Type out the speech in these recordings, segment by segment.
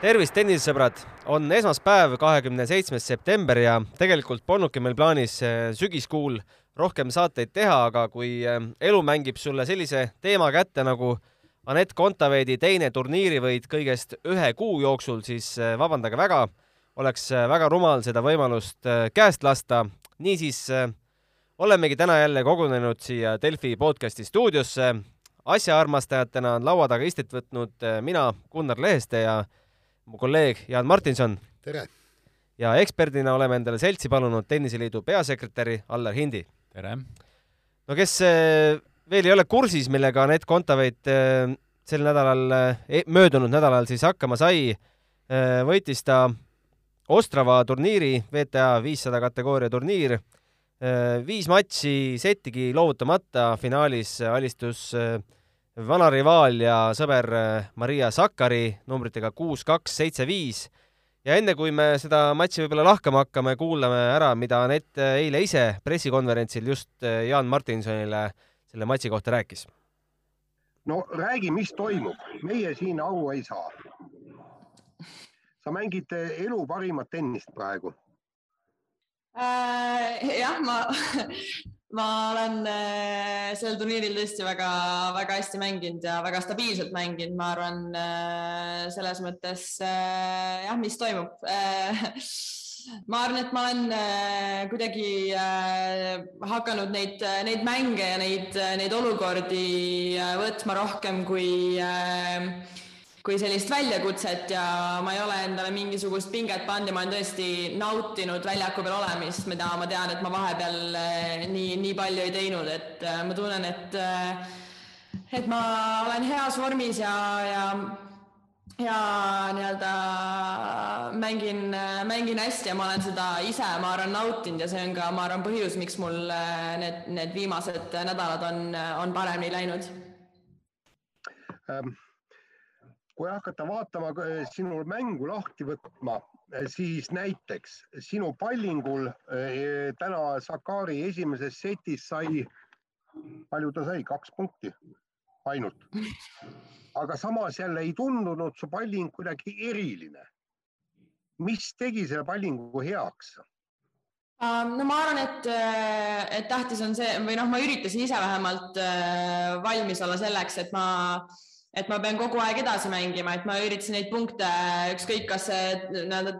tervist, tennisesõbrad! on esmaspäev, kahekümne seitsmes september ja tegelikult polnudki meil plaanis eh, sügiskuul rohkem saateid teha, aga kui eh, elu mängib sulle sellise teema kätte nagu Anett Kontaveidi teine turniirivõit kõigest ühe kuu jooksul, siis eh, vabandage väga, oleks väga rumal seda võimalust käest lasta. niisiis olemegi täna jälle kogunenud siia Delfi podcasti stuudiosse. asjaarmastajatena on laua taga istet võtnud mina, Gunnar Leheste ja mu kolleeg Jaan Martinson. tere! ja eksperdina oleme endale seltsi palunud Tenniseliidu peasekretäri Allar Hindi. tere! no kes eh, veel ei ole kursis, millega Anett Kontaveit eh, sel nädalal, eh, möödunud nädalal siis hakkama sai, võitis ta Ostrava turniiri, WTA viissada kategooria turniir, viis matši settigi loovutamata, finaalis alistus vana rivaal ja sõber äh, Maria Sakkari numbritega kuus, kaks, seitse, viis. ja enne kui me seda matši võib-olla lahkama hakkame, kuulame ära, mida Anett äh, eile ise pressikonverentsil just äh, Jaan Martinsonile selle matši kohta rääkis. no räägi, mis toimub, meie siin aru ei saa. sa mängid elu parimat tennist praegu äh,. jah, ma ma olen äh, sel turniiril tõesti väga-väga hästi mänginud ja väga stabiilselt mänginud, ma arvan äh, selles mõttes äh, jah, mis toimub. Ma arvan, et ma olen kuidagi hakanud neid, neid mänge ja neid, neid olukordi võtma rohkem kui kui sellist väljakutset ja ma ei ole endale mingisugust pinget pannud ja ma olen tõesti nautinud väljaku peal olemist, mida ma tean, et ma vahepeal eh, nii, nii palju ei teinud, et eh, ma tunnen, et eh, et ma olen heas vormis ja, ja ja nii-öelda mängin, mängin hästi ja ma olen seda ise, ma arvan, nautinud ja see on ka, ma arvan, põhjus, miks mul need, need viimased nädalad on, on paremini läinud. Ähm kui hakata vaatama eh, sinu mängu lahti võtma, eh, siis näiteks sinu pallingul eh, täna Sakari esimeses setis sai, palju ta sai, kaks punkti ainult. aga samas jälle ei tundunud su palling kuidagi eriline. mis tegi selle pallingu heaks? no ma arvan, et, et tähtis on see või noh, ma üritasin ise vähemalt valmis olla selleks, et ma et ma pean kogu aeg edasi mängima, et ma üritasin neid punkte, ükskõik, kas see nii-öelda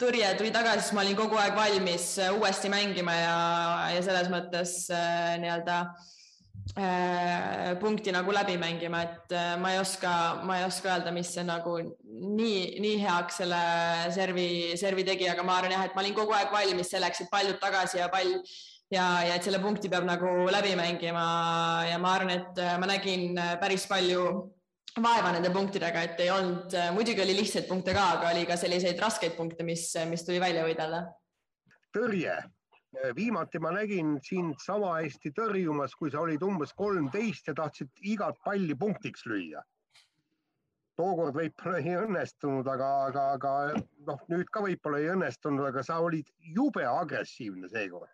tõrje tuli tagasi, siis ma olin kogu aeg valmis uuesti mängima ja, ja selles mõttes äh, nii-öelda äh, punkti nagu läbi mängima, et äh, ma ei oska, ma ei oska öelda, mis see nagu nii, nii heaks selle servi, servi tegi, aga ma arvan jah, et ma olin kogu aeg valmis selleks, et paljud tagasi ja pall ja, ja et selle punkti peab nagu läbi mängima ja ma arvan, et ma nägin päris palju vaeva nende punktidega, et ei olnud, muidugi oli lihtsaid punkte ka, aga oli ka selliseid raskeid punkte, mis, mis tuli välja võidelda. tõrje, viimati ma nägin sind sama hästi tõrjumas, kui sa olid umbes kolmteist ja tahtsid igat palli punktiks lüüa. tookord võib-olla ei õnnestunud, aga, aga, aga noh, nüüd ka võib-olla ei õnnestunud, aga sa olid jube agressiivne seekord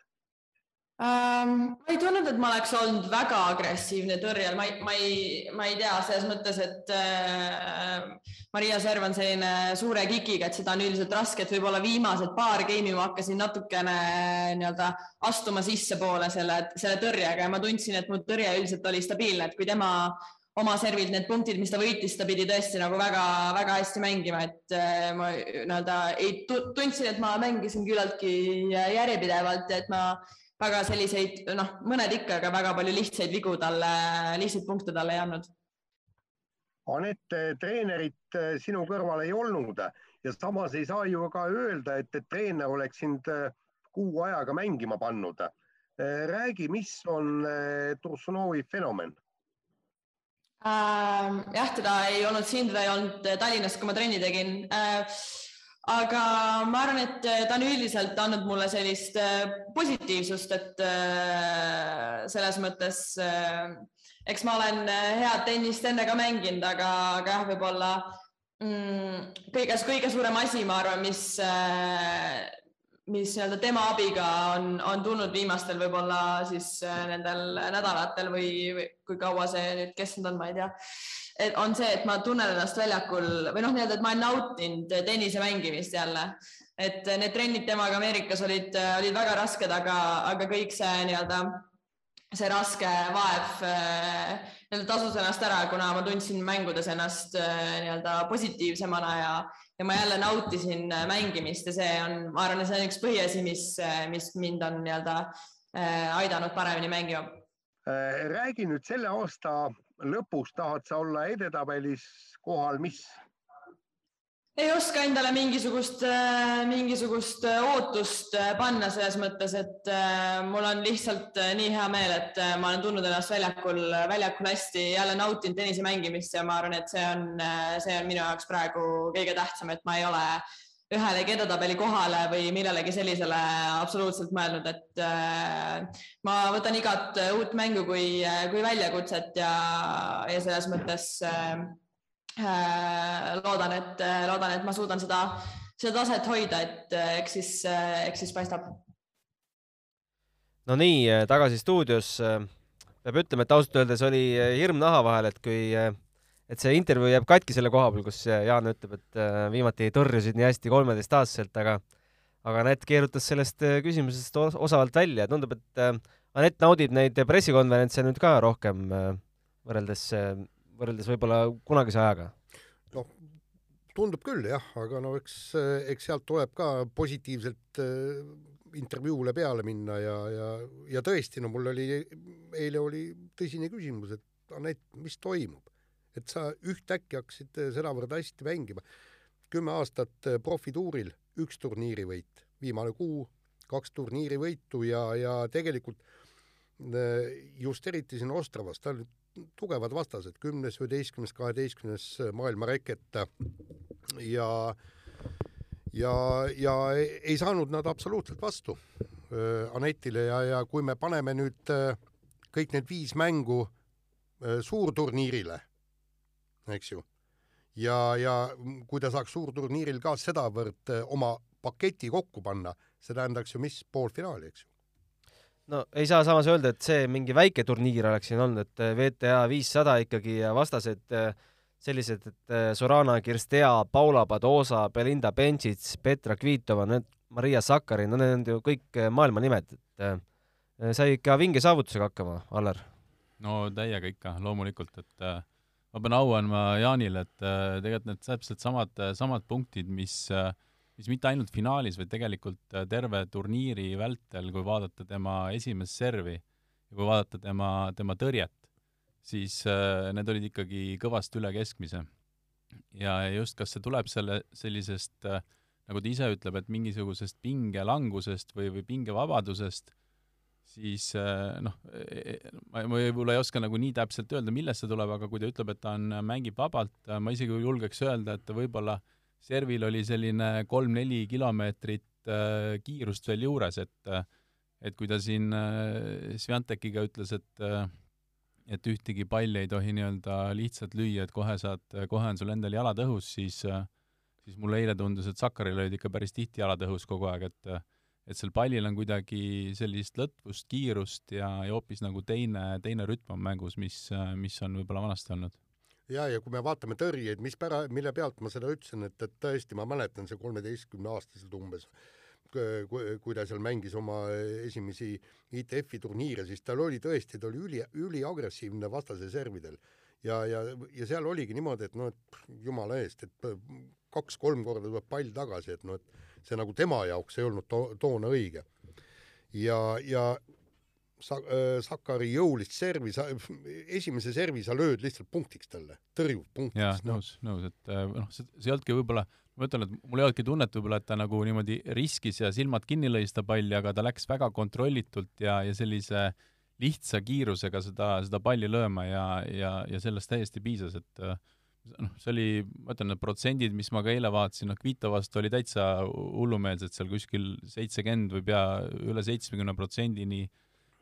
ähm,? ma ei tundnud, et ma oleks olnud väga agressiivne tõrjel, ma ei, ma ei, ma ei tea, selles mõttes, et äh, Maria Serv on selline suure kikiga, et seda on üldiselt raske, et võib-olla viimased paar geimi ma hakkasin natukene nii-öelda astuma sissepoole selle, selle tõrjega ja ma tundsin, et mu tõrje üldiselt oli stabiilne, et kui tema oma servilt need punktid, mis ta võitis, ta pidi tõesti nagu väga-väga hästi mängima, et äh, ma nii-öelda ei tundsin, et ma mängisin küllaltki järjepidevalt ja et ma väga selliseid, noh, mõned ikka, aga väga palju lihtsaid vigu talle, lihtsaid punkte talle ei andnud. Anett, treenerit eh, sinu kõrval ei olnud ja samas ei saa ju ka öelda, et, et treener oleks sind eh, kuu ajaga mängima pannud. Eh, räägi, mis on Tursunovi fenomen? Ähm, jah, teda ei olnud siin, teda ei olnud Tallinnas, kui ma trenni tegin aga ma arvan, et äh, ta on üldiselt andnud mulle sellist äh, positiivsust, et äh, selles mõttes eks ma olen head tennist enne ka mänginud, aga, aga jah, võib-olla mm, kõige, kõige suurem asi, ma arvan, mis, mis nii-öelda tema abiga on, on tulnud viimastel võib-olla siis nendel nädalatel või, või kui kaua see nüüd kestnud on, ma ei tea. Et on see, et ma tunnen ennast väljakul või noh, nii-öelda, et ma olen nautinud tennise mängimist jälle, et need trennid temaga Ameerikas olid, olid väga rasked, aga, aga kõik see nii-öelda see raske vaev äh, nii-öelda tasus ennast ära, kuna ma tundsin mängudes ennast äh, nii-öelda positiivsemana ja, ja ma jälle nautisin mängimist ja see on, ma arvan, see on üks põhiasi, mis, mis mind on nii-öelda aidanud paremini mängima. räägi nüüd selle aasta lõpus, tahad sa olla edetabelis kohal, mis? Ei oska endale mingisugust, äh, mingisugust äh, ootust äh, panna selles mõttes, et mul on lihtsalt nii hea meel, et ma olen tundnud ennast väljakul, väljakul hästi, jälle nautinud tennise mängimist ja ma arvan, et see on, see on minu jaoks praegu kõige tähtsam, et ma ei ole ühelegi edetabeli kohale või millelegi sellisele absoluutselt mõelnud, et ma võtan igat uut mängu kui, kui väljakutset ja, ja selles mõttes Äh, loodan, et, äh, loodan, et ma suudan seda, seda taset hoida, et äh, eks siis, eks siis paistab. no nii, tagasi stuudios. peab ütlema, et ausalt öeldes oli hirm naha vahel, et kui, et see intervjuu jääb katki selle koha peal, kus Jaan ütleb, et viimati tõrjusid nii hästi kolmeteistaastaselt, aga aga Anett keerutas sellest küsimusest osavalt välja, tundub, et Anett naudib neid pressikonverentse nüüd ka rohkem võrreldes võrreldes võib-olla kunagise ajaga? noh, tundub küll jah, aga no eks, eks sealt tuleb ka positiivselt äh, intervjuule peale minna ja, ja, ja tõesti, no mul oli, eile oli tõsine küsimus, et Anett, mis toimub, et sa ühtäkki hakkasid sedavõrd hästi mängima. kümme aastat profituuril, üks turniirivõit, viimane kuu, kaks turniirivõitu ja, ja tegelikult äh, just eriti siin Ostravas, ta nüüd tugevad vastased, kümnes, üheteistkümnes, kaheteistkümnes maailma reket ja ja, ja ei saanud nad absoluutselt vastu äh, Anetile ja, ja kui me paneme nüüd äh, kõik need viis mängu äh, suurturniirile, eks ju, ja, ja kui ta saaks suurturniiril ka sedavõrd oma paketi kokku panna, see tähendaks ju mis? Poolfinaali, eks ju. No ei saa samas öelda, et see mingi väike turniir oleks siin olnud, et VTA äh, viissada ikkagi ja vastased äh, sellised, et Sorana Kirstea, Paula Padosa, Belinda Bencic, Petra Kvitova, need Maria Sakari, no need on ju kõik maailma nimed, et sai ikka vinge saavutusega hakkama, Allar. no täiega ikka, loomulikult, et ma pean au andma Jaanile, et tegelikult need täpselt samad, samad punktid, mis äh, mis mitte ainult finaalis, vaid tegelikult äh, terve turniiri vältel, kui vaadata tema esimest servi ja kui vaadata tema, tema tõrjet, siis äh, need olid ikkagi kõvasti üle keskmise. ja just, kas see tuleb selle, sellisest äh, nagu ta ise ütleb, et mingisugusest pingelangusest või, või pingevabadusest, siis noh, e, e, ma, ma võib-olla ei oska nagu nii täpselt öelda, millest see tuleb, aga kui ta ütleb, et ta on, mängib vabalt, ma isegi julgeks öelda, et võib-olla servil oli selline kolm-neli kilomeetrit äh, kiirust veel juures, et et kui ta siin äh, Sviantekiga ütles, et et ühtegi palli ei tohi nii-öelda lihtsalt lüüa, et kohe saad, kohe on sul endal jalad õhus, siis siis mulle eile tundus, et Sakaril olid ikka päris tihti jalad õhus kogu aeg, et et sel pallil on kuidagi sellist lõtvust, kiirust ja, ja hoopis nagu teine, teine rütm on mängus, mis, mis on võib-olla vanasti olnud ja, ja kui me vaatame tõrjeid, mis pära, mille pealt ma seda ütlesin, et, et tõesti, ma mäletan see kolmeteistkümne aastaselt umbes, kui ta seal mängis oma esimesi ITF-i turniire, siis tal oli tõesti, ta oli üli, üliagressiivne vastase servidel. ja, ja, ja seal oligi niimoodi, et noh, et jumala eest, et kaks-kolm korda tuleb pall tagasi, et noh, et see nagu tema jaoks ei olnud to toona õige. ja, ja Sa-, äh, Sakari jõulist servi, sa, esimese servi sa lööd lihtsalt punktiks talle, tõrjud punktiks. jah, nõus, nõus, et äh, noh, see, see ei olnudki võib-olla, ma ütlen, et mul ei olnudki tunnet võib-olla, et ta nagu niimoodi riskis ja silmad kinni lõi seda palli, aga ta läks väga kontrollitult ja, ja sellise lihtsa kiirusega seda, seda palli lööma ja, ja, ja sellest täiesti piisas, et äh, noh, see oli, ma ütlen, need protsendid, mis ma ka eile vaatasin, noh, Kvito vastu oli täitsa hullumeelsed seal kuskil seitsekümmend või pea üle seitsmekümne protsendini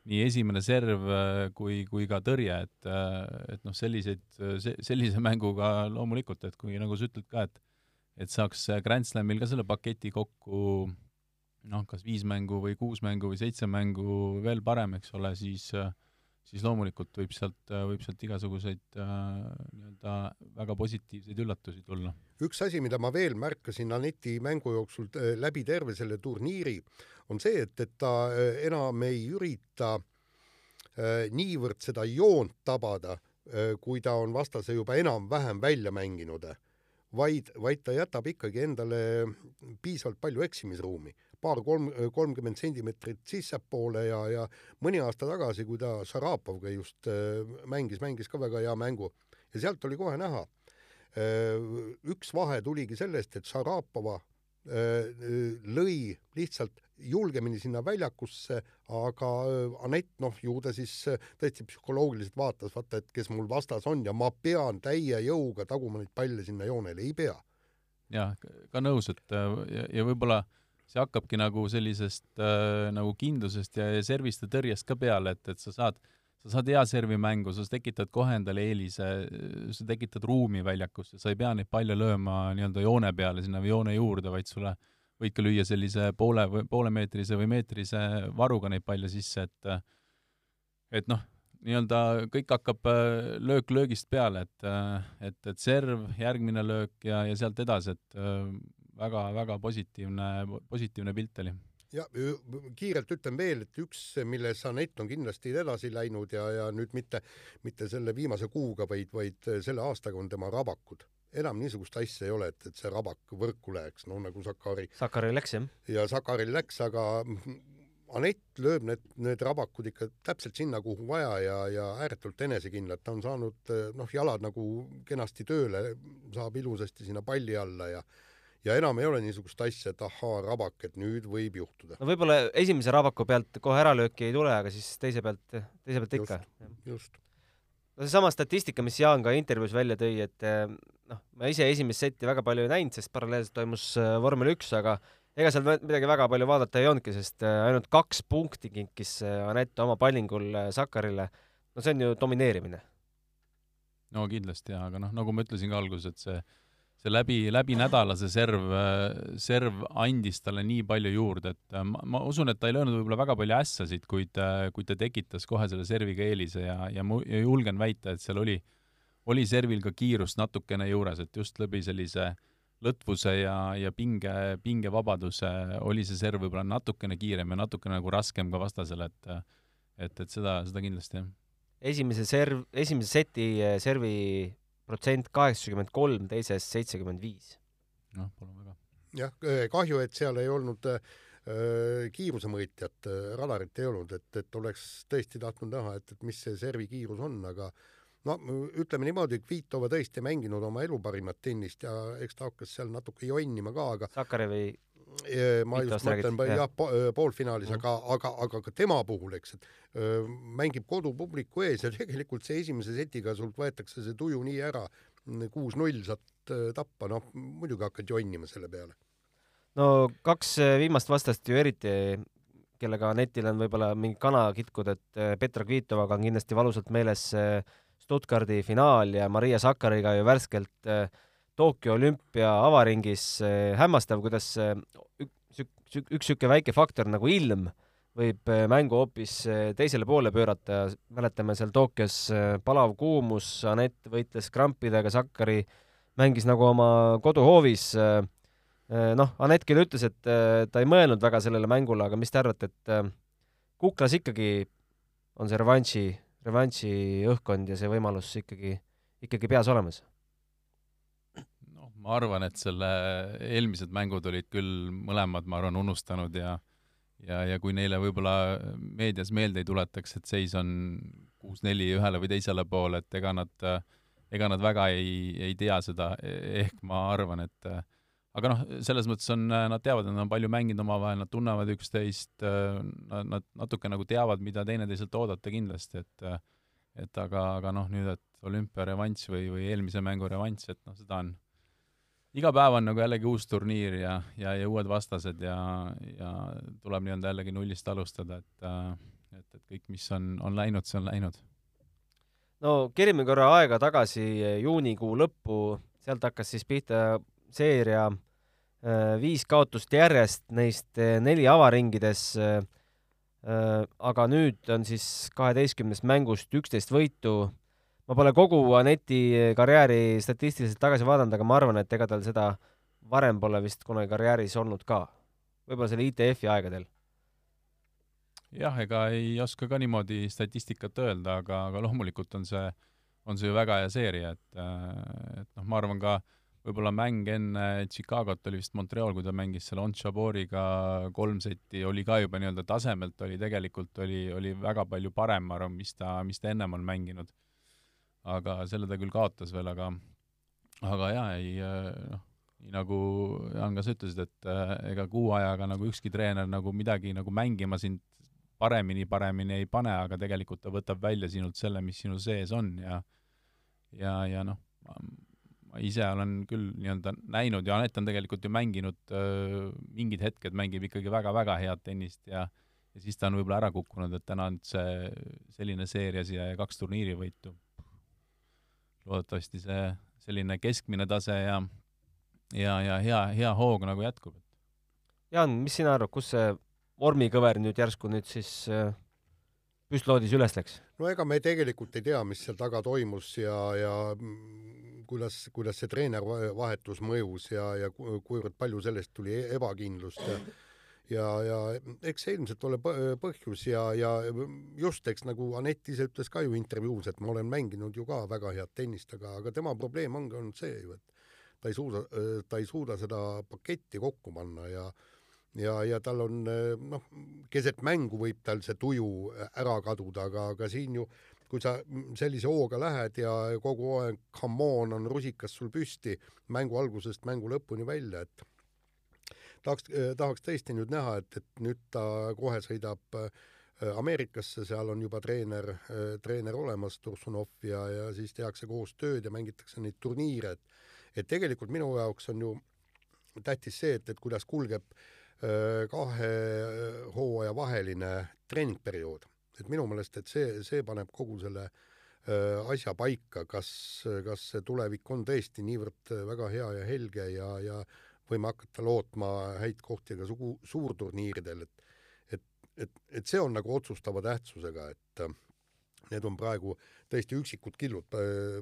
nii esimene serv äh, kui, kui ka tõrje, et, äh, et noh, selliseid, sellise mänguga loomulikult, et kui nagu sa ütled ka, et et saaks Grand Slamil ka selle paketi kokku, noh, kas viis mängu või kuus mängu või seitse mängu veel parem, eks ole, siis siis loomulikult võib sealt, võib sealt igasuguseid äh, nii-öelda väga positiivseid üllatusi tulla. üks asi, mida ma veel märkasin Aneti mängu jooksul äh, läbi terve selle turniiri, on see, et, et ta äh, enam ei ürita äh, niivõrd seda joont tabada, kui ta on vastase juba enam-vähem välja mänginud, vaid, vaid ta jätab ikkagi endale piisavalt palju eksimisruumi paar-kolm, kolmkümmend sentimeetrit sissepoole ja, ja mõni aasta tagasi, kui ta Šarapovga just mängis, mängis ka väga hea mängu ja sealt oli kohe näha. üks vahe tuligi sellest, et Šarapova lõi lihtsalt julgemini sinna väljakusse, aga Anett, noh, ju ta siis tõesti psühholoogiliselt vaatas, vaata, et kes mul vastas on ja ma pean täie jõuga taguma neid palle sinna joonele, ei pea. jah, ka nõus, et ja, ja võib-olla see hakkabki nagu sellisest äh, nagu kindlusest ja, ja serviste tõrjest ka peale, et, et sa saad, sa saad hea servi mängu, sa tekitad kohe endale eelise, sa tekitad ruumi väljakusse, sa ei pea neid palle lööma nii-öelda joone peale sinna või joone juurde, vaid sulle võid ka lüüa sellise poole või poolemeetrise või meetrise varuga neid palle sisse, et et noh, nii-öelda kõik hakkab äh, löök löögist peale, et, äh, et, et serv, järgmine löök ja, ja sealt edasi, et väga-väga positiivne, positiivne pilt oli ja kiirelt ütlen veel, et üks, milles Anett on kindlasti edasi läinud ja, ja nüüd mitte, mitte selle viimase kuuga, vaid, vaid selle aastaga on tema rabakud. enam niisugust asja ei ole, et, et see rabak võrku läheks, no nagu Sakari. Sakaril läks jah. ja Sakaril läks, aga Anett lööb need, need rabakud ikka täpselt sinna, kuhu vaja ja, ja ääretult enesekindlalt, ta on saanud noh, jalad nagu kenasti tööle, saab ilusasti sinna palli alla ja ja enam ei ole niisugust asja, et ahaa, rabak, et nüüd võib juhtuda. no võib-olla esimese rabaku pealt kohe äralööki ei tule, aga siis teise pealt, teise pealt ikka. just. no seesama statistika, mis Jaan ka intervjuus välja tõi, et eh, noh, ma ise esimest setti väga palju ei näinud, sest paralleelselt toimus eh, vormel üks, aga ega seal midagi väga palju vaadata ei olnudki, sest eh, ainult kaks punkti kinkis Anett oma pallingul Sakarile. no see on ju domineerimine. no kindlasti jaa, aga noh, nagu ma ütlesin ka alguses, et see see läbi, läbi nädala see serv, serv andis talle nii palju juurde, et äh, ma, ma usun, et ta ei löönud võib-olla väga palju ässasid, kuid, kuid ta tekitas kohe selle serviga eelise ja, ja ma julgen väita, et seal oli, oli servil ka kiirust natukene juures, et just läbi sellise lõtvuse ja, ja pinge, pingevabaduse oli see serv võib-olla natukene kiirem ja natukene nagu raskem ka vastasele, et et, et seda, seda kindlasti, jah. esimese serv, esimese seti servi protsent kaheksakümmend kolm, teises seitsekümmend viis. noh, palun väga. jah, äh, kahju, et seal ei olnud äh, kiirusemõõtjat radarit ei olnud, et, et oleks tõesti tahtnud näha, et, et mis see servi kiirus on, aga no ütleme niimoodi, Kvitova tõesti mänginud oma elu parimat tennist ja eks ta hakkas seal natuke jonnima ka, aga Sakarevi ma just mõtlen jah, poolfinaalis mm, -hmm. aga, aga, aga ka tema puhul, eks, et öö, mängib kodupubliku ees ja tegelikult see esimese setiga sult võetakse see tuju nii ära, kuus-null saad tappa, noh muidugi hakkad jonnima selle peale. no kaks viimast vastast ju eriti, kellega netil on võib-olla mingi kana kitkud, et Petra Kvitovaga on kindlasti valusalt meeles Stuttgardi finaal ja Maria Sakariga ju värskelt äh, Tokyo olümpia avaringis eh, hämmastav, kuidas eh, üks, niisugune väike faktor nagu ilm võib eh, mängu hoopis teisele poole pöörata, mäletame seal Tokyos palav kuumus, Anett võitles krampidega, Sakkari mängis nagu oma koduhoovis. noh, Anett küll ütles, et ta ei mõelnud väga sellele mängule, aga mis te arvate, et Kuklas ikkagi on see revanši, revanši õhkkond ja see võimalus ikkagi, ikkagi peas olemas? Ma arvan, et selle eelmised mängud olid küll mõlemad, ma arvan, unustanud ja ja, ja kui neile võib-olla meedias meelde ei tuletaks, et seis on kuus-neli ühele või teisele poole, et ega nad, ega nad väga ei, ei tea seda, ehk ma arvan, et aga noh, selles mõttes on, nad teavad, et nad on palju mänginud omavahel, nad tunnevad üksteist, nad, natuke nagu teavad, mida teineteiselt oodata kindlasti, et et aga, aga noh, nüüd, et olümpia revanš või, või eelmise mängu revanš, et noh, seda on iga päev on nagu jällegi uus turniir ja, ja, ja uued vastased ja, ja tuleb nii-öelda jällegi nullist alustada, et et, et kõik, mis on, on läinud, see on läinud. no kerime korra aega tagasi juunikuu lõppu, sealt hakkas siis pihta seeria viis kaotust järjest, neist neli avaringides. aga nüüd on siis kaheteistkümnest mängust üksteist võitu. Ma pole kogu Aneti karjääri statistiliselt tagasi vaadanud, aga ma arvan, et ega tal seda varem pole vist kunagi karjääris olnud ka. võib-olla selle ITF-i aegadel jah, ega ei oska ka niimoodi statistikat öelda, aga, aga loomulikult on see, on see ju väga hea seeria, et, et noh, ma arvan ka võib-olla mäng enne Chicagot oli vist Montreal, kui ta mängis selle On Chaboriga kolm seti, oli ka juba nii-öelda tasemelt oli tegelikult oli, oli väga palju parem, ma arvan, mis ta, mis ta ennem on mänginud. Aga selle ta küll kaotas veel, aga aga jaa, ei noh, nii nagu Jaan ka sa ütlesid, et ega kuu ajaga nagu ükski treener nagu midagi nagu mängima sind paremini, paremini ei pane, aga tegelikult ta võtab välja sinult selle, mis sinu sees on ja ja, ja noh, ma ise olen küll nii-öelda näinud ja Anett on tegelikult ju mänginud äh, mingid hetked, mängib ikkagi väga-väga head tennist ja ja siis ta on võib-olla ära kukkunud, et täna on see selline seeria siia ja kaks turniirivõitu. Loodetavasti see selline keskmine tase ja ja, ja hea, hea hoog nagu jätkub. Jaan, mis sina arvad, kus see vormikõver nüüd järsku nüüd siis äh, püstloodis üles läks? no ega me tegelikult ei tea, mis seal taga toimus ja, ja kuidas, kuidas see treenervahetus mõjus ja, ja kuivõrd palju sellest tuli ebakindlust ja ja, ja eks see ilmselt ole põhjus ja, ja just, eks nagu Anett ise ütles ka ju intervjuus, et ma olen mänginud ju ka väga head tennist, aga, aga tema probleem ongi olnud see ju, et ta ei suuda, ta ei suuda seda paketti kokku panna ja ja, ja tal on noh, keset mängu võib tal see tuju ära kaduda, aga, aga siin ju kui sa sellise hooga lähed ja kogu aeg come on on rusikas sul püsti mängu algusest mängu lõpuni välja, et tahaks, tahaks tõesti nüüd näha, et, et nüüd ta kohe sõidab äh, Ameerikasse, seal on juba treener, äh, treener olemas, Tursunov ja, ja siis tehakse koos tööd ja mängitakse neid turniire, et et tegelikult minu jaoks on ju tähtis see, et, et kuidas kulgeb kahe hooaja vaheline treeningperiood, et minu meelest, et see, see paneb kogu selle asja paika, kas, kas see tulevik on tõesti niivõrd väga hea ja helge ja, ja võime hakata lootma häid kohti ka sugu, suurturniiridel, et et, et, et see on nagu otsustava tähtsusega, et need on praegu tõesti üksikud killud,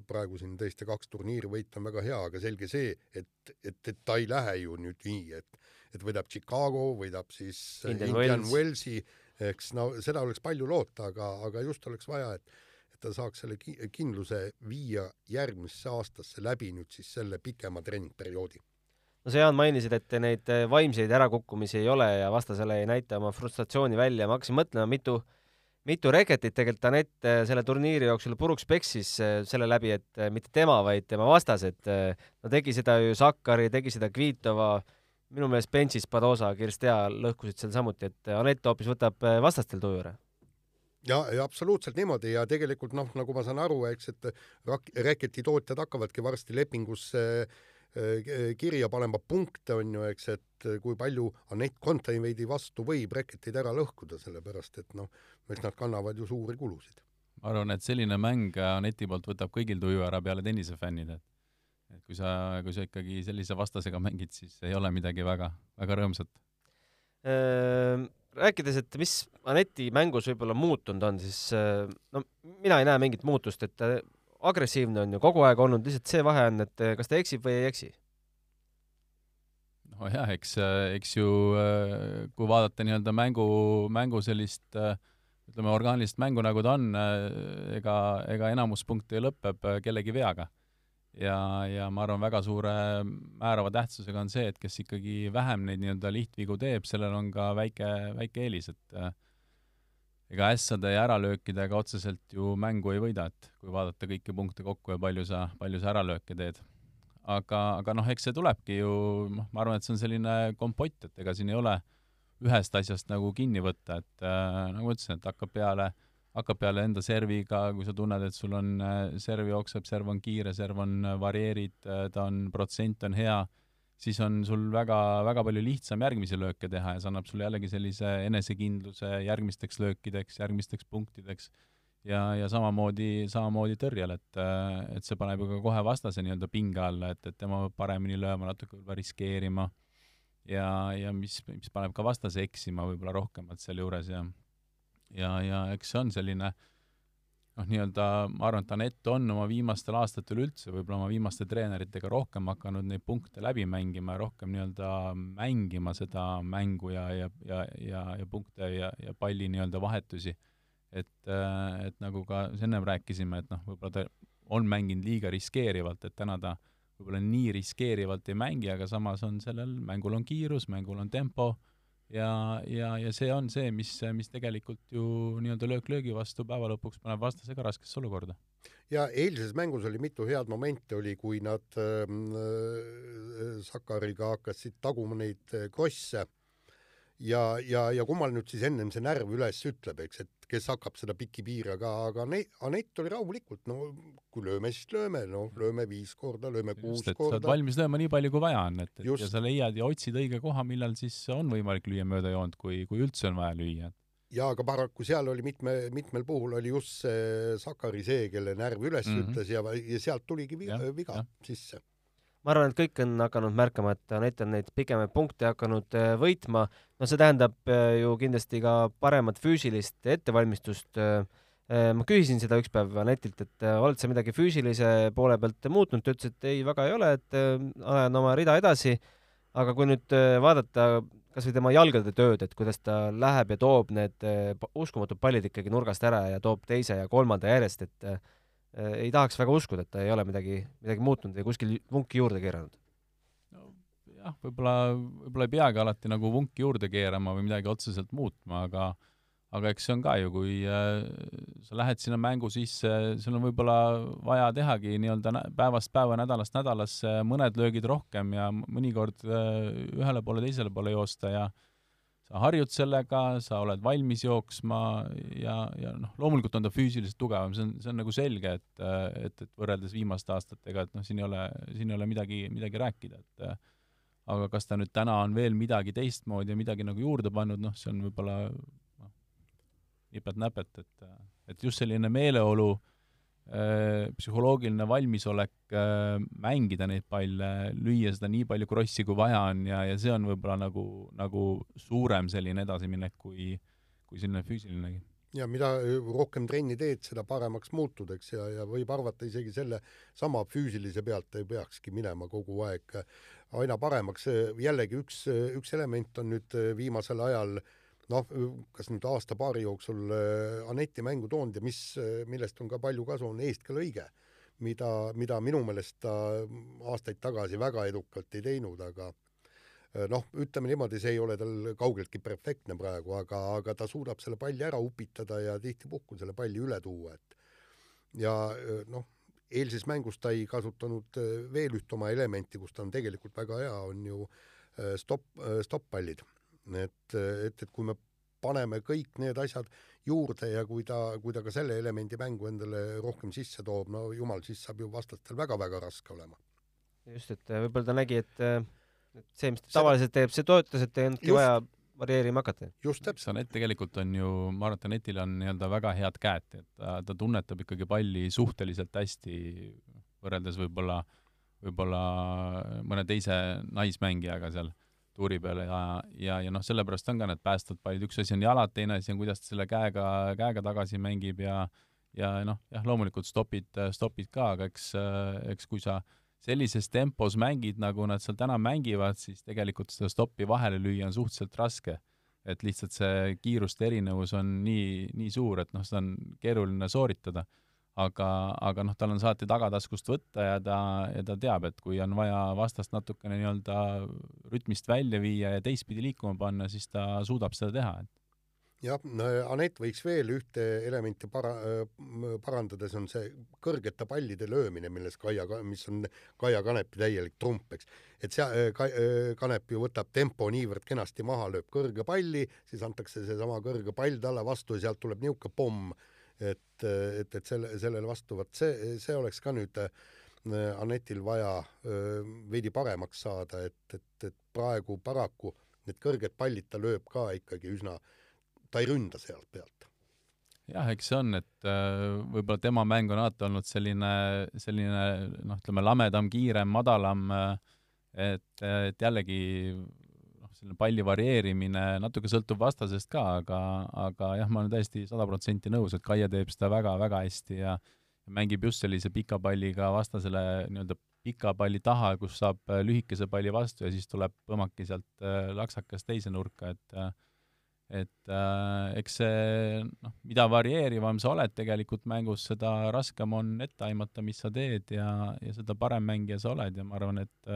praegu siin tõesti kaks turniiri võita on väga hea, aga selge see, et, et, et ta ei lähe ju nüüd nii, et et võidab Chicago, võidab siis Indian, Indian Wellsi, eks no seda oleks palju loota, aga, aga just oleks vaja, et et ta saaks selle kindluse viia järgmisse aastasse läbi nüüd siis selle pikema treeningperioodi no sa, Jaan, mainisid, et neid vaimseid ärakukkumisi ei ole ja vastasele ei näita oma frustratsiooni välja, ma hakkasin mõtlema, mitu mitu reketit tegelikult Anett selle turniiri jooksul puruks peksis selle läbi, et mitte tema, vaid tema vastased. no tegi seda ju Sakkari, tegi seda Kvitova, minu meelest bench'is Padosa, Kirstea lõhkusid seal samuti, et Anett hoopis võtab vastastel tuju ära. ja, ja absoluutselt niimoodi ja tegelikult noh, nagu ma saan aru, eks, et rak-, reketitootjad hakkavadki varsti lepingusse äh, kirja panema punkte, on ju, eks, et kui palju Anett Kontaveidi vastu võib reketid ära lõhkuda, sellepärast et noh, eks nad kannavad ju suuri kulusid. ma arvan, et selline mäng Aneti poolt võtab kõigil tuju ära peale tennisefännide, et et kui sa, kui sa ikkagi sellise vastasega mängid, siis ei ole midagi väga, väga rõõmsat. Rääkides, et mis Aneti mängus võib-olla muutunud on, siis äh, no mina ei näe mingit muutust, et agressiivne on ju kogu aeg olnud, lihtsalt see vahe on, et kas ta eksib või ei eksi. Nojah, eks, eks ju kui vaadata nii-öelda mängu, mängu sellist ütleme, orgaanilist mängu, nagu ta on, ega, ega enamus punkte lõpeb kellegi veaga. Ja, ja ma arvan, väga suure määrava tähtsusega on see, et kes ikkagi vähem neid nii-öelda lihtvigu teeb, sellel on ka väike, väike eelis, et äh, ega ässade ja äralöökidega otseselt ju mängu ei võida, et kui vaadata kõiki punkte kokku ja palju sa, palju sa äralööke teed. aga, aga noh, eks see tulebki ju, noh, ma arvan, et see on selline kompott, et ega siin ei ole ühest asjast nagu kinni võtta, et äh, nagu ma ütlesin, et hakkab peale äh, hakkab peale enda serviga, kui sa tunned, et sul on äh, serv jookseb, serv on kiire, serv on äh, varieerid, äh, ta on, protsent on hea, siis on sul väga, väga palju lihtsam järgmisi lööke teha ja see annab sulle jällegi sellise enesekindluse järgmisteks löökideks, järgmisteks punktideks. Ja, ja samamoodi, samamoodi tõrjel, et, et see paneb ju ka kohe vastase nii-öelda pinge alla, et, et tema peab paremini lööma, natuke võib-olla riskeerima. Ja, ja mis, mis paneb ka vastase eksima võib-olla rohkemalt sealjuures ja ja, ja eks see on selline noh, nii-öelda ma arvan, et Anett on oma viimastel aastatel üldse võib-olla oma viimaste treeneritega rohkem hakanud neid punkte läbi mängima ja rohkem nii-öelda mängima seda mängu ja, ja, ja, ja, ja punkte ja, ja palli nii-öelda vahetusi. et, et nagu ka ennem rääkisime, et noh, võib-olla ta on mänginud liiga riskeerivalt, et täna ta võib-olla nii riskeerivalt ei mängi, aga samas on sellel, mängul on kiirus, mängul on tempo ja, ja, ja see on see, mis, mis tegelikult ju nii-öelda löök löögi vastu päeva lõpuks paneb vastase ka raskesse olukorda. ja eilses mängus oli mitu head momenti, oli, kui nad äh, Sakariga hakkasid taguma neid krosse ja, ja, ja kummal nüüd siis ennem see närv üles ütleb, eks, et kes hakkab seda pikki piire, aga, aga Anett, oli rahulikult, no kui lööme, siis lööme, noh, lööme viis korda, lööme kuus Just, korda. sa oled valmis lööma nii palju, kui vaja on, et, et Just. ja sa leiad ja otsid õige koha, millal siis on võimalik lüüa mööda joont, kui, kui üldse on vaja lüüa. ja aga paraku seal oli mitme, mitmel puhul oli just see Sakari see, kelle närv üles mm -hmm. ütles ja, ja sealt tuligi viga, ja, viga ja. sisse ma arvan, et kõik on hakanud märkama, et Anett on neid pikemaid punkte hakanud äh, võitma. no see tähendab äh, ju kindlasti ka paremat füüsilist ettevalmistust. Äh, ma küsisin seda üks päev Anetilt, et oled sa midagi füüsilise poole pealt muutnud, ta ütles, et ei, väga ei ole, et ajan oma rida edasi. aga kui nüüd vaadata kasvõi tema jalgade tööd, et kuidas ta läheb ja toob need uskumatud pallid ikkagi nurgast ära ja toob teise ja kolmanda järjest, et ei tahaks väga uskuda, et ta ei ole midagi, midagi muutunud ja kuskil vunki juurde keeranud. jah, võib-olla, võib-olla ei peagi alati nagu vunki juurde keerama või midagi otseselt muutma, aga aga eks see on ka ju, kui äh, sa lähed sinna mängu sisse, sul on võib-olla vaja tehagi nii-öelda päevast päeva, nädalast nädalasse mõned löögid rohkem ja mõnikord äh, ühele poole, teisele poole joosta ja äh, sa harjud sellega, sa oled valmis jooksma ja, ja noh, loomulikult on ta füüsiliselt tugevam, see on, see on nagu selge, et, et, et võrreldes viimaste aastatega, et noh, siin ei ole, siin ei ole midagi, midagi rääkida, et aga kas ta nüüd täna on veel midagi teistmoodi ja midagi nagu juurde pannud, noh, see on võib-olla noh, nipet-näpet, et, et just selline meeleolu äh, psühholoogiline valmisolek äh, mängida neid palle, lüüa seda nii palju krossi, kui vaja on ja, ja see on võib-olla nagu, nagu suurem selline edasiminek kui, kui selline füüsilinegi. ja mida rohkem trenni teed, seda paremaks muutud, eks, ja, ja võib arvata isegi selle sama füüsilise pealt ei peakski minema kogu aeg aina paremaks. jällegi üks, üks element on nüüd viimasel ajal äh, noh, kas nüüd aasta-paari jooksul äh, Aneti mängu toonud ja mis, äh, millest on ka palju kasu, on eestkõlõige, mida, mida minu meelest ta aastaid tagasi väga edukalt ei teinud, aga äh, noh, ütleme niimoodi, see ei ole tal kaugeltki perfektne praegu, aga, aga ta suudab selle palli ära upitada ja tihtipuhku selle palli üle tuua, et ja noh, eilses mängus ta ei kasutanud veel üht oma elementi, kus ta on tegelikult väga hea, on ju stopp, stopp-pallid et, et, et kui me paneme kõik need asjad juurde ja kui ta, kui ta ka selle elemendi mängu endale rohkem sisse toob, no jumal, siis saab ju vastastel väga-väga raske olema. just, et äh, võib-olla ta nägi, et, äh, et see, mis ta tavaliselt teeb, see toetas, et ei olnudki vaja varieerima hakata. just täpselt. Anett tegelikult on ju, ma arvan, et Anetil on nii-öelda väga head käed, et ta, ta tunnetab ikkagi palli suhteliselt hästi, võrreldes võib-olla, võib-olla mõne teise naismängijaga seal tuuri peal ja, ja, ja noh, sellepärast on ka need päästvad pallid, üks asi on jalad, teine asi on, kuidas ta selle käega, käega tagasi mängib ja ja noh, jah, loomulikult stopid, stopid ka, aga eks, eks kui sa sellises tempos mängid, nagu nad seal täna mängivad, siis tegelikult seda stoppi vahele lüüa on suhteliselt raske. et lihtsalt see kiiruste erinevus on nii, nii suur, et noh, seda on keeruline sooritada aga, aga noh, tal on saati tagataskust võtta ja ta, ja ta teab, et kui on vaja vastast natukene nii-öelda rütmist välja viia ja teistpidi liikuma panna, siis ta suudab seda teha, et jah, Anett võiks veel ühte elementi para-, parandada, see on see kõrgete pallide löömine, milles Kaia, mis on Kaia Kanepi täielik trump, eks. et sea-, Kanep ju võtab tempo niivõrd kenasti maha, lööb kõrge palli, siis antakse seesama kõrge pall talle vastu ja sealt tuleb niisugune pomm et, et, et selle, sellele vastu, vot see, see oleks ka nüüd äh, Anetil vaja äh, veidi paremaks saada, et, et, et praegu paraku need kõrged pallid ta lööb ka ikkagi üsna, ta ei ründa sealt pealt. Jah, eks see on, et äh, võib-olla tema mäng on alati olnud selline, selline noh, ütleme lamedam, kiirem, madalam, et, et jällegi selline palli varieerimine natuke sõltub vastasest ka, aga, aga jah, ma olen täiesti sada protsenti nõus, et Kaia teeb seda väga-väga hästi ja mängib just sellise pika palliga vastasele nii-öelda pika palli taha, kus saab äh, lühikese palli vastu ja siis tuleb põmmaki sealt äh, laksakas teise nurka, et äh, et äh, eks see noh, mida varieerivam sa oled tegelikult mängus, seda raskem on ette aimata, mis sa teed ja, ja seda parem mängija sa oled ja ma arvan, et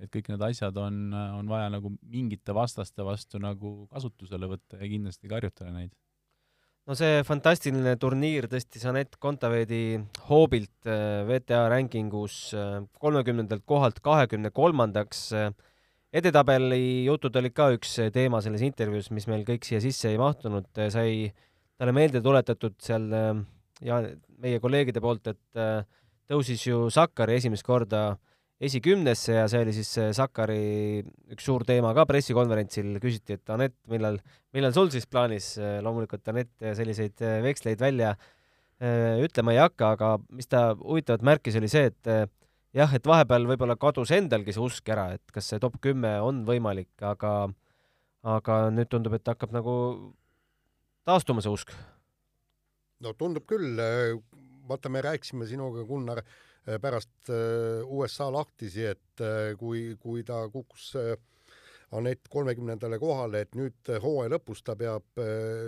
et kõik need asjad on, on vaja nagu mingite vastaste vastu nagu kasutusele võtta ja kindlasti ka harjutada neid no see fantastiline turniir tõstis Anett Kontaveidi hoobilt äh, VTA rankingus äh, kolmekümnendalt kohalt kahekümne kolmandaks. edetabeli jutud olid ka üks teema selles intervjuus, mis meil kõik siia sisse ei mahtunud, sai talle meelde tuletatud seal äh, ja meie kolleegide poolt, et tõusis ju Sakkari esimest korda äh, esikümnesse ja see oli siis Sakari üks suur teema ka pressikonverentsil, küsiti, et Anett, millal, millal sul siis plaanis, loomulikult Anett selliseid veksleid välja äh, ütlema ei hakka, aga mis ta huvitavat märkis, oli see, et äh, jah, et vahepeal võib-olla kadus endalgi see usk ära, et kas see top kümme on võimalik, aga aga nüüd tundub, et hakkab nagu taastuma see usk. no tundub küll, vaata, me rääkisime sinuga, Gunnar, Äh, pärast äh, USA lahtisi, et äh, kui, kui ta kukkus Anett kolmekümnendale kohale, et nüüd hooaja lõpus ta peab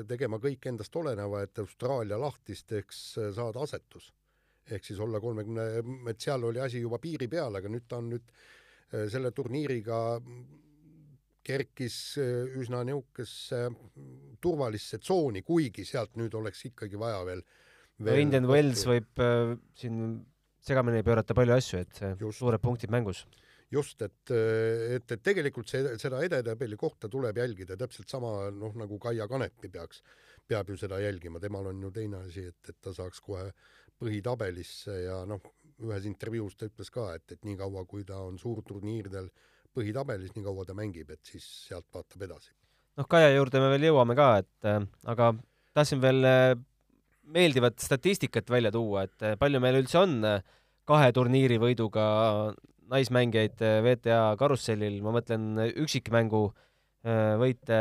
tegema kõik endast oleneva, et Austraalia lahtisteks saada asetus. ehk siis olla kolmekümne, et seal oli asi juba piiri peal, aga nüüd ta on nüüd selle turniiriga kerkis üsna niisugusesse turvalisse tsooni, kuigi sealt nüüd oleks ikkagi vaja veel, veel Indian Wells võib äh, siin segamini ei pöörata palju asju, et just. suured punktid mängus. just, et, et, et tegelikult see, seda edetabeli kohta tuleb jälgida täpselt sama, noh, nagu Kaia Kanepi peaks, peab ju seda jälgima, temal on ju teine asi, et, et ta saaks kohe põhitabelisse ja noh, ühes intervjuus ta ütles ka, et, et niikaua, kui ta on suurturniiridel põhitabelis, nii kaua ta mängib, et siis sealt vaatab edasi. noh, Kaia juurde me veel jõuame ka, et äh, aga tahtsin veel äh, meeldivat statistikat välja tuua, et eh, palju meil üldse on eh, kahe turniiri võiduga naismängijaid eh, VTA karussellil, ma mõtlen üksikmängu võite,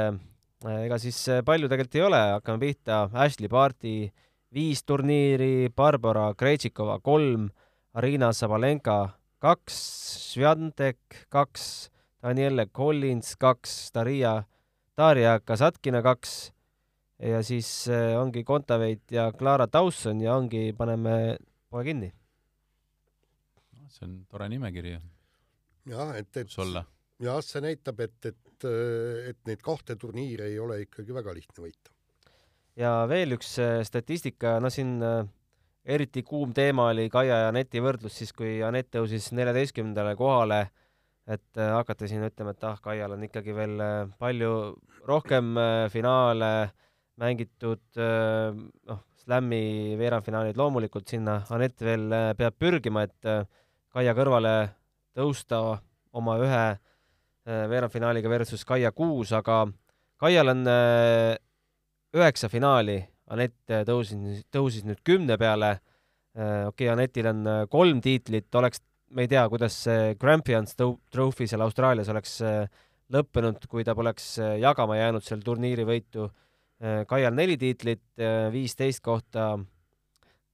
ega siis palju tegelikult ei ole, hakkame pihta, Ashley Barti viis turniiri, Barbara Krejtšikova kolm, Arina Sabalenka kaks, Sviantek kaks, Daniele Collins kaks, Daria, Daria Kasatkina kaks ja siis äh, ongi Kontaveit ja Clara Dawson ja ongi, paneme poe kinni. see on tore nimekiri. jah, et, et jah, see näitab, et, et, et neid kahte turniiri ei ole ikkagi väga lihtne võita. ja veel üks äh, statistika, no siin äh, eriti kuum teema oli Kaia ja Aneti võrdlus siis, kui Anett tõusis neljateistkümnendale kohale, et hakata siin ütlema, et ah, Kaial on ikkagi veel palju rohkem finaale mängitud noh, Slami veerandfinaalid loomulikult sinna Anett veel peab pürgima, et Kaia kõrvale tõusta oma ühe veerandfinaaliga versus Kaia kuus, aga Kaial on üheksa finaali, Anett tõusis, tõusis nüüd kümne peale. okei okay,, Anetil on kolm tiitlit, oleks, me ei tea, kuidas see Grampians Trophy seal Austraalias oleks lõppenud, kui ta poleks jagama jäänud seal turniiri võitu. Äh, Kaial neli tiitlit, äh, viisteist kohta,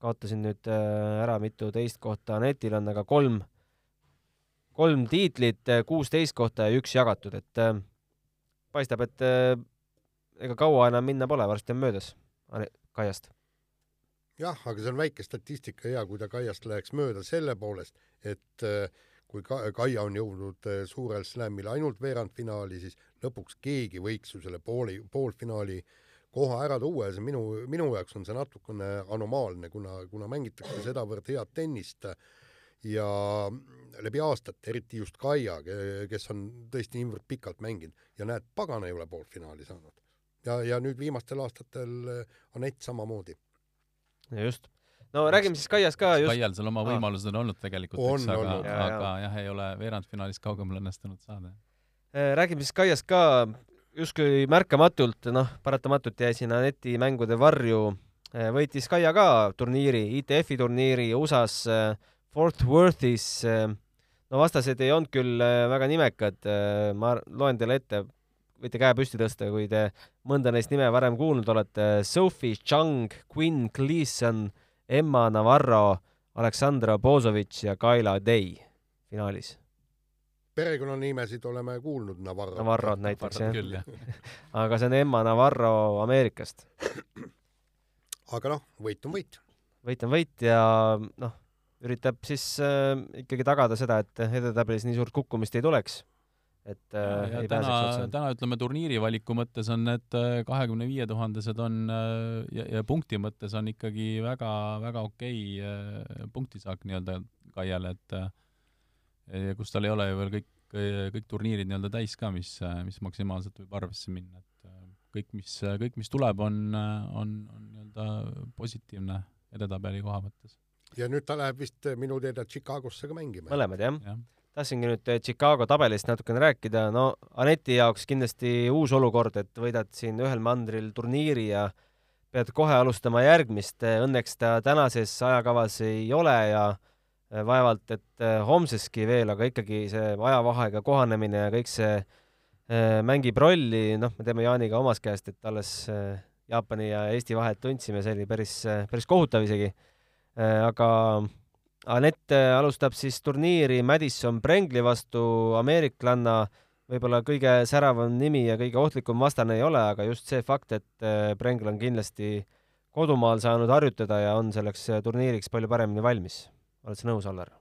kaotasin nüüd äh, ära, mitu teist kohta Anetil on, aga kolm, kolm tiitlit, kuusteist kohta ja üks jagatud, et paistab, et ega kaua enam minna pole, varsti on möödas Kaiast. jah, aga see on väike statistika hea, kui ta Kaiast läheks mööda selle poolest, et kui Kaia on jõudnud suurel slamil ainult veerandfinaali, siis lõpuks keegi võiks ju selle pooli, poolfinaali äh, koha ära tuua ja see minu, minu jaoks on see natukene anomaalne, kuna, kuna mängitakse sedavõrd head tennist ja läbi aastate, eriti just Kaia, kes on tõesti niivõrd pikalt mänginud ja näed, pagan ei ole poolfinaali saanud. ja, ja nüüd viimastel aastatel Anett samamoodi. just. no räägime siis Kaiast ka just. Kaial seal oma võimalused on olnud tegelikult, eks, aga, aga jah, ei ole veerandfinaalis kaugemale õnnestunud saada. räägime siis Kaiast ka, justkui märkamatult, noh, paratamatult jäi sinna netimängude varju, äh, võitis Kaia ka turniiri, ITF-i turniiri USA-s äh, Fort Worthis. Äh, no vastased ei olnud küll väga nimekad, ma loen teile ette võite käe püsti tõsta, kui te mõnda neist nime varem kuulnud olete. Sophie Chung, Quinn Gleason, Emma Navarro, Aleksandra Bozovitš ja Kaila Day finaalis. Perekonnanimesid oleme kuulnud, Navarro. Navarrod näiteks jah. küll, jah. aga see on Emma Navarro Ameerikast. aga noh, võit on võit. võit on võit ja noh, üritab siis äh, ikkagi tagada seda, et edetabelis nii suurt kukkumist ei tuleks. et äh, ja ei täna, täna ütleme turniiri valiku mõttes on need äh, kahekümne viie tuhandesed on äh, ja, ja punkti mõttes on ikkagi väga-väga okei äh, punktisaak nii-öelda Kaiale, et äh, ja kus tal ei ole ju veel kõik, kõik turniirid nii-öelda täis ka, mis, mis maksimaalselt võib arvesse minna, et äh, kõik, mis, kõik, mis tuleb, on, on, on nii-öelda positiivne edetabeli koha mõttes. ja nüüd ta läheb vist minu teada Chicagosse ka mängima. mõlemad jah jah. tahtsingi nüüd eh, Chicago tabelist natukene rääkida, no Aneti jaoks kindlasti uus olukord, et võidad siin ühel mandril turniiri ja pead kohe alustama järgmist, õnneks ta tänases ajakavas ei ole ja eh, vaevalt, et eh, homseski veel, aga ikkagi see ajavahega kohanemine ja kõik see eh, mängib rolli, noh, me teame Jaaniga omast käest, et alles Jaapani ja Eesti vahet tundsime, see oli päris, päris kohutav isegi. aga Anett alustab siis turniiri Madison Brengli vastu, ameeriklanna, võib-olla kõige säravam nimi ja kõige ohtlikum vastane ei ole, aga just see fakt, et Brengl on kindlasti kodumaal saanud harjutada ja on selleks turniiriks palju paremini valmis. Oled sa nõus, Allar?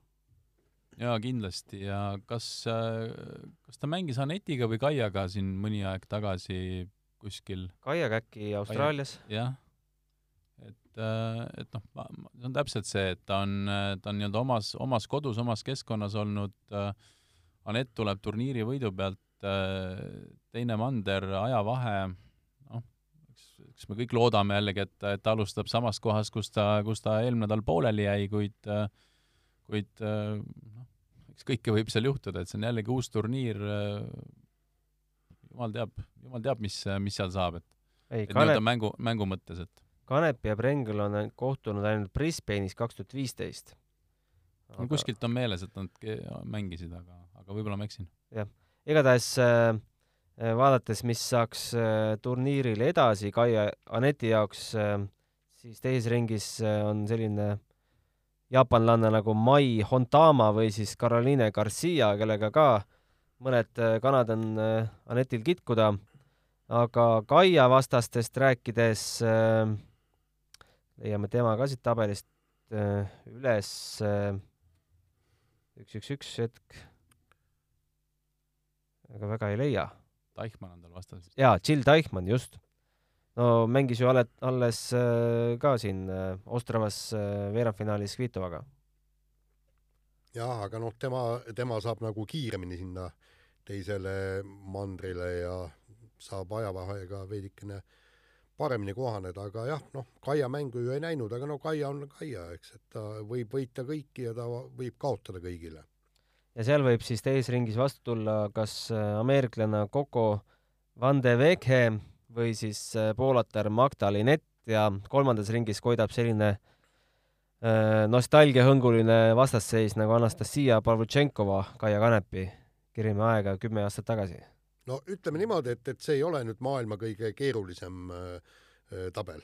jaa, kindlasti ja kas, kas ta mängis Anetiga või Kaiaga siin mõni aeg tagasi kuskil? Kaiaga äkki Austraalias? jah et, et noh, see on täpselt see, et ta on, ta on nii-öelda omas, omas kodus, omas keskkonnas olnud äh,, Anett tuleb turniiri võidu pealt äh,, teine mander, ajavahe, noh, eks, eks me kõik loodame jällegi, et, et ta alustab samast kohast, kus ta, kus ta eelmine nädal pooleli jäi, kuid äh, kuid noh, eks kõike võib seal juhtuda, et see on jällegi uus turniir, jumal teab, jumal teab, mis, mis seal saab, et ei, et nii-öelda mängu, mängu mõttes, et Kanep ja Brengel on kohtunud ainult Brisbane'is kaks tuhat viisteist. Aga... kuskilt on meeles, et nad mängisid, aga, aga võib-olla ma eksin. jah, igatahes äh, vaadates, mis saaks äh, turniiril edasi Kaia Aneti jaoks äh,, siis teises ringis äh, on selline jaapanlanna nagu Mai Hontama või siis Caroline Garcia, kellega ka mõned äh, kanad on äh, Anetil kitkuda, aga Kaia vastastest rääkides äh, leiame tema ka siit tabelist üles üks, üks, üks hetk. aga väga ei leia. Teichmann on tal vastas. jaa, Jill Teichmann, just. No mängis ju alles, alles äh, ka siin äh, Ostravas äh, veerandfinaalis Kvitovaga. jah, aga noh, tema, tema saab nagu kiiremini sinna teisele mandrile ja saab ajavahega veidikene paremini kohaneda, aga jah, noh, Kaia mängu ju ei näinud, aga no Kaia on Kaia, eks, et ta võib võita kõiki ja ta võib kaotada kõigile. ja seal võib siis teises ringis vastu tulla kas ameeriklane Coco Van de Veghe või siis poolatar Magda Linett ja kolmandas ringis koidab selline äh, nostalgiahõnguline vastasseis nagu Anastasia Pavlutšenkova Kaia Kanepi kirime aega kümme aastat tagasi. No ütleme niimoodi, et, et see ei ole nüüd maailma kõige keerulisem äh, tabel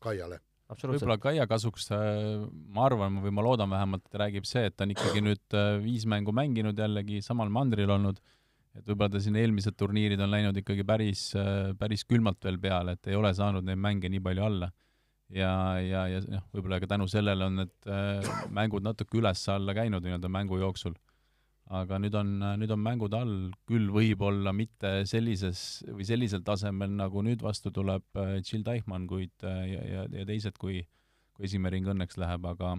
Kaiale. võib-olla Kaia kasuks äh,, ma arvan või ma loodan vähemalt, räägib see, et ta on ikkagi nüüd äh, viis mängu mänginud jällegi samal mandril olnud, et võib-olla ta siin eelmised turniirid on läinud ikkagi päris äh,, päris külmalt veel peale, et ei ole saanud neid mänge nii palju alla. ja, ja, ja noh, võib-olla ka tänu sellele on need äh, mängud natuke üles-alla käinud nii-öelda mängu jooksul aga nüüd on, nüüd on mängud all, küll võib-olla mitte sellises või sellisel tasemel, nagu nüüd vastu tuleb äh, Jill Teichmann, kuid äh, ja, ja, ja teised, kui, kui esimene ring õnneks läheb, aga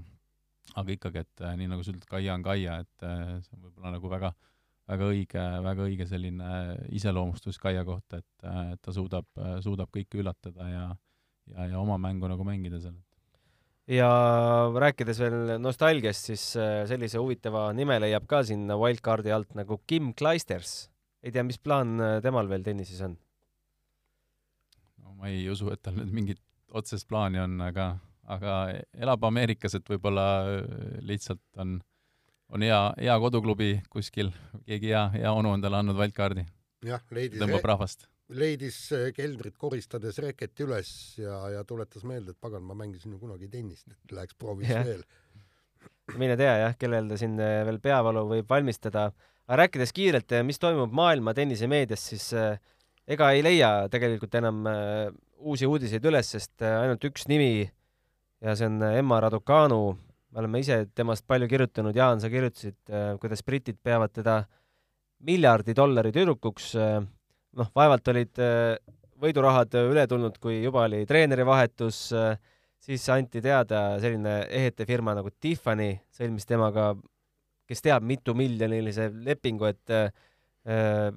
aga ikkagi, et äh, nii nagu sa ütled, Kaia on Kaia, et see on võib-olla nagu väga, väga õige, väga õige selline iseloomustus Kaia kohta, et, et ta suudab, suudab kõike üllatada ja ja, ja oma mängu nagu mängida seal ja rääkides veel nostalgiast, siis äh, sellise huvitava nime leiab ka sinna wildcardi alt nagu Kim Kleisters. ei tea, mis plaan äh, temal veel tennises on? no ma ei usu, et tal nüüd mingit otsest plaani on, aga, aga elab Ameerikas, et võib-olla äh, lihtsalt on, on hea, hea koduklubi kuskil, keegi hea, hea onu on talle andnud wildcardi. jah, leidis, tõmbab rahvast. leidis äh, keldrit koristades reketi üles ja, ja tuletas meelde, et pagan, ma mängisin ju kunagi tennist, et läheks prooviks Jah. veel. mine tea jah, kellel ta siin eh, veel peavalu võib valmistada. aga rääkides kiirelt, mis toimub maailma tennisemeedias, siis ega ei leia tegelikult enam uusi uudiseid üles, sest ainult üks nimi ja see on Emma Raducanu. Me oleme ise temast palju kirjutanud, Jaan, sa kirjutasid, kuidas britid peavad teda miljardi dollari tüdrukuks. noh, vaevalt olid eh, võidurahad üle tulnud, kui juba oli treenerivahetus äh, siis anti teada selline ehete firma nagu Tiffany sõlmis temaga, kes teab, mitu miljonilise lepingu, et äh,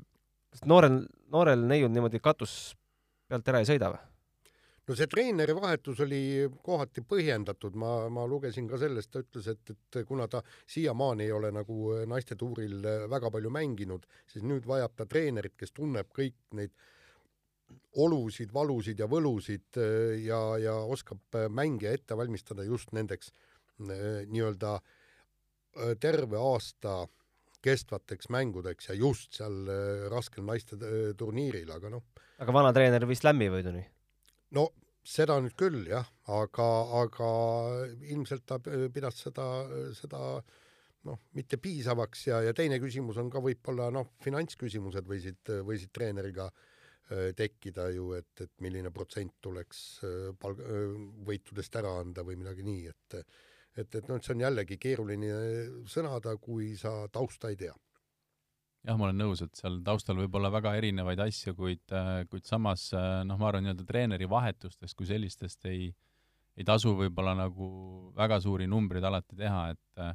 kas noorel, noorel neiul niimoodi katus pealt ära ei sõida või? No see treeneri vahetus oli kohati põhjendatud, ma, ma lugesin ka sellest, ta ütles, et, et kuna ta siiamaani ei ole nagu naistetuuril väga palju mänginud, siis nüüd vajab ta treenerit, kes tunneb kõik neid olusid, valusid ja võlusid äh, ja, ja oskab mängija ette valmistada just nendeks äh, nii-öelda äh, terve aasta kestvateks mängudeks ja just seal äh, raskel naiste äh, turniiril, aga noh, aga vana treener viis lämmi võiduni. No seda nüüd küll jah, aga, aga ilmselt ta pidas seda, seda noh, mitte piisavaks ja, ja teine küsimus on ka võib-olla noh, finantsküsimused võisid, võisid treeneriga äh, tekkida ju, et, et milline protsent tuleks äh, palg-, võitudest ära anda või midagi nii, et et, et noh, see on jällegi keeruline sõnada, kui sa tausta ei tea. jah, ma olen nõus, et seal taustal võib olla väga erinevaid asju, kuid, kuid samas noh, ma arvan, nii-öelda treeneri vahetustest kui sellistest ei, ei tasu võib-olla nagu väga suuri numbreid alati teha, et äh,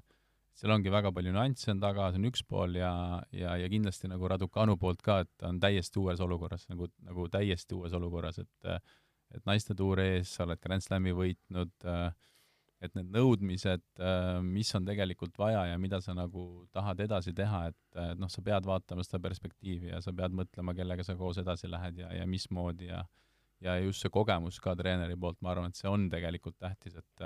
seal ongi väga palju nüansse on taga, see on üks pool ja, ja, ja kindlasti nagu Raducanu poolt ka, et ta on täiesti uues olukorras, nagu, nagu täiesti uues olukorras, et äh, et naiste tuur ees, sa oled Grand Slami võitnud äh,, et need nõudmised, mis on tegelikult vaja ja mida sa nagu tahad edasi teha, et et noh, sa pead vaatama seda perspektiivi ja sa pead mõtlema, kellega sa koos edasi lähed ja, ja mismoodi ja ja just see kogemus ka treeneri poolt, ma arvan, et see on tegelikult tähtis, et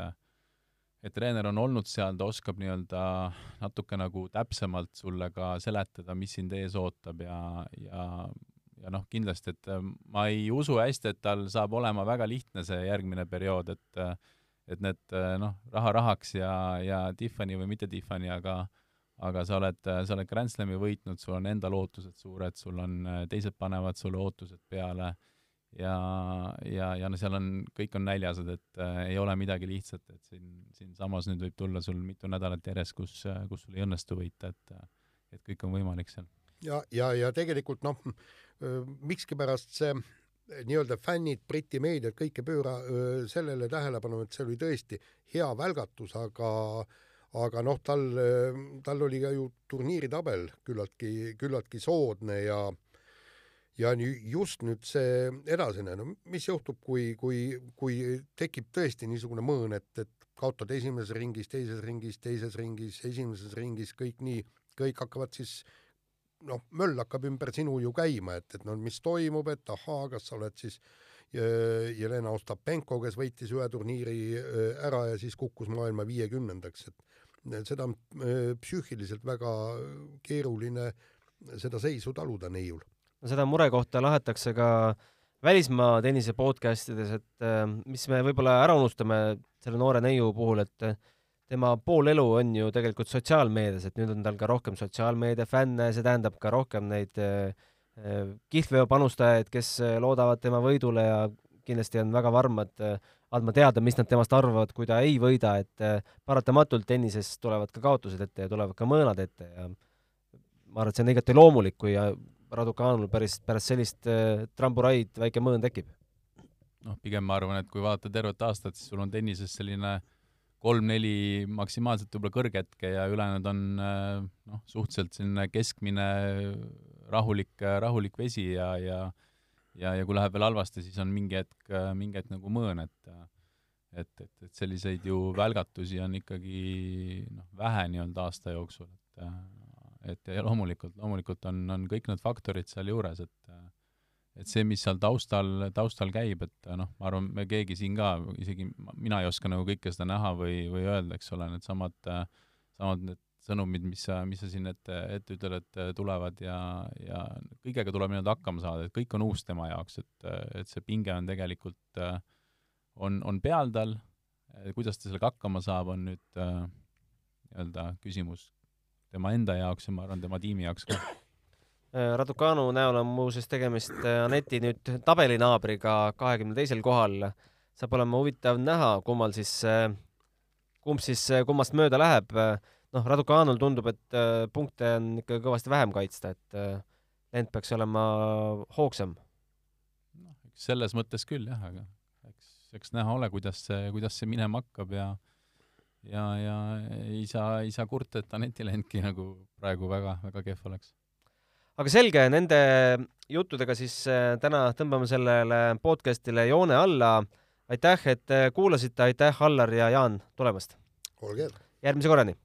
et treener on olnud seal, ta oskab nii-öelda natuke nagu täpsemalt sulle ka seletada, mis sind ees ootab ja, ja ja noh, kindlasti, et äh, ma ei usu hästi, et tal saab olema väga lihtne see järgmine periood, et äh, et need äh, noh, raha rahaks ja, ja Tiffany või mitte Tiffany, aga aga sa oled, sa oled Grand Slami võitnud, sul on enda lootused suured, sul on, teised panevad sulle ootused peale ja, ja, ja no seal on, kõik on näljased, et äh, ei ole midagi lihtsat, et siin, siinsamas nüüd võib tulla sul mitu nädalat järjest, kus, kus sul ei õnnestu võita, et et kõik on võimalik seal. ja, ja, ja tegelikult noh, mikskipärast see nii-öelda fännid, Briti meediad kõik ei pööra öö, sellele tähelepanu, et see oli tõesti hea välgatus, aga aga noh, tal, tal oli ka ju turniiritabel küllaltki, küllaltki soodne ja ja nii just nüüd see edasine, no mis juhtub, kui, kui, kui tekib tõesti niisugune mõõn, et, et kaotad esimeses ringis, teises ringis, teises ringis, esimeses ringis, kõik nii, kõik hakkavad siis noh, möll hakkab ümber sinu ju käima, et, et no mis toimub, et ahaa, kas sa oled siis äh, Jelena Ostapenko, kes võitis ühe turniiri äh, ära ja siis kukkus maailma viiekümnendaks, et seda on äh, psüühiliselt väga keeruline seda seisu taluda neiul. no seda murekohta lahetakse ka välismaa tennise podcast ides, et äh, mis me võib-olla ära unustame selle noore neiu puhul, et äh, tema pool elu on ju tegelikult sotsiaalmeedias, et nüüd on tal ka rohkem sotsiaalmeedia fänne, see tähendab ka rohkem neid äh, äh, kihlveopanustajaid, kes äh, loodavad tema võidule ja kindlasti on väga varmad äh, andma teada, mis nad temast arvavad, kui ta ei võida, et äh, paratamatult tennises tulevad ka kaotused ette ja tulevad ka mõõnad ette ja ma arvan, et see on igati loomulik, kui äh, Raducanul päris, pärast sellist äh, tramburaid väike mõõn tekib. noh, pigem ma arvan, et kui vaadata tervet aastat, siis sul on tennises selline kolm-neli maksimaalselt võib-olla kõrghetke ja ülejäänud on äh, noh, suhteliselt selline keskmine rahulik, rahulik vesi ja, ja ja, ja kui läheb veel halvasti, siis on mingi hetk, mingi hetk nagu mõõn, et et, et, et selliseid ju välgatusi on ikkagi noh, vähe nii-öelda aasta jooksul, et et ja loomulikult, loomulikult on, on kõik need faktorid sealjuures, et et see, mis seal taustal, taustal käib, et noh, ma arvan, me keegi siin ka, isegi mina ei oska nagu kõike seda näha või, või öelda, eks ole, needsamad, samad need sõnumid, mis sa, mis sa siin ette, ette ütled, et tulevad ja, ja kõigega tuleb nii-öelda hakkama saada, et kõik on uus tema jaoks, et, et see pinge on tegelikult, on, on peal tal, kuidas ta sellega hakkama saab, on nüüd nii-öelda küsimus tema enda jaoks ja ma arvan, tema tiimi jaoks ka Raducanu näol on muuseas tegemist Aneti nüüd tabelinaabriga kahekümne teisel kohal. saab olema huvitav näha, kummal siis, kumb siis kummast mööda läheb noh, Raducanul tundub, et äh, punkte on ikka kõvasti vähem kaitsta, et äh, lend peaks olema hoogsam. noh, eks selles mõttes küll jah, aga eks, eks näha ole, kuidas see, kuidas see minema hakkab ja ja, ja ei saa, ei saa kurta, et Aneti lendki nagu praegu väga, väga kehv oleks. Aga selge, nende juttudega siis äh, täna tõmbame sellele podcastile joone alla. aitäh, et kuulasite, aitäh, Allar ja Jaan tulemast! olge hea! järgmise korrani!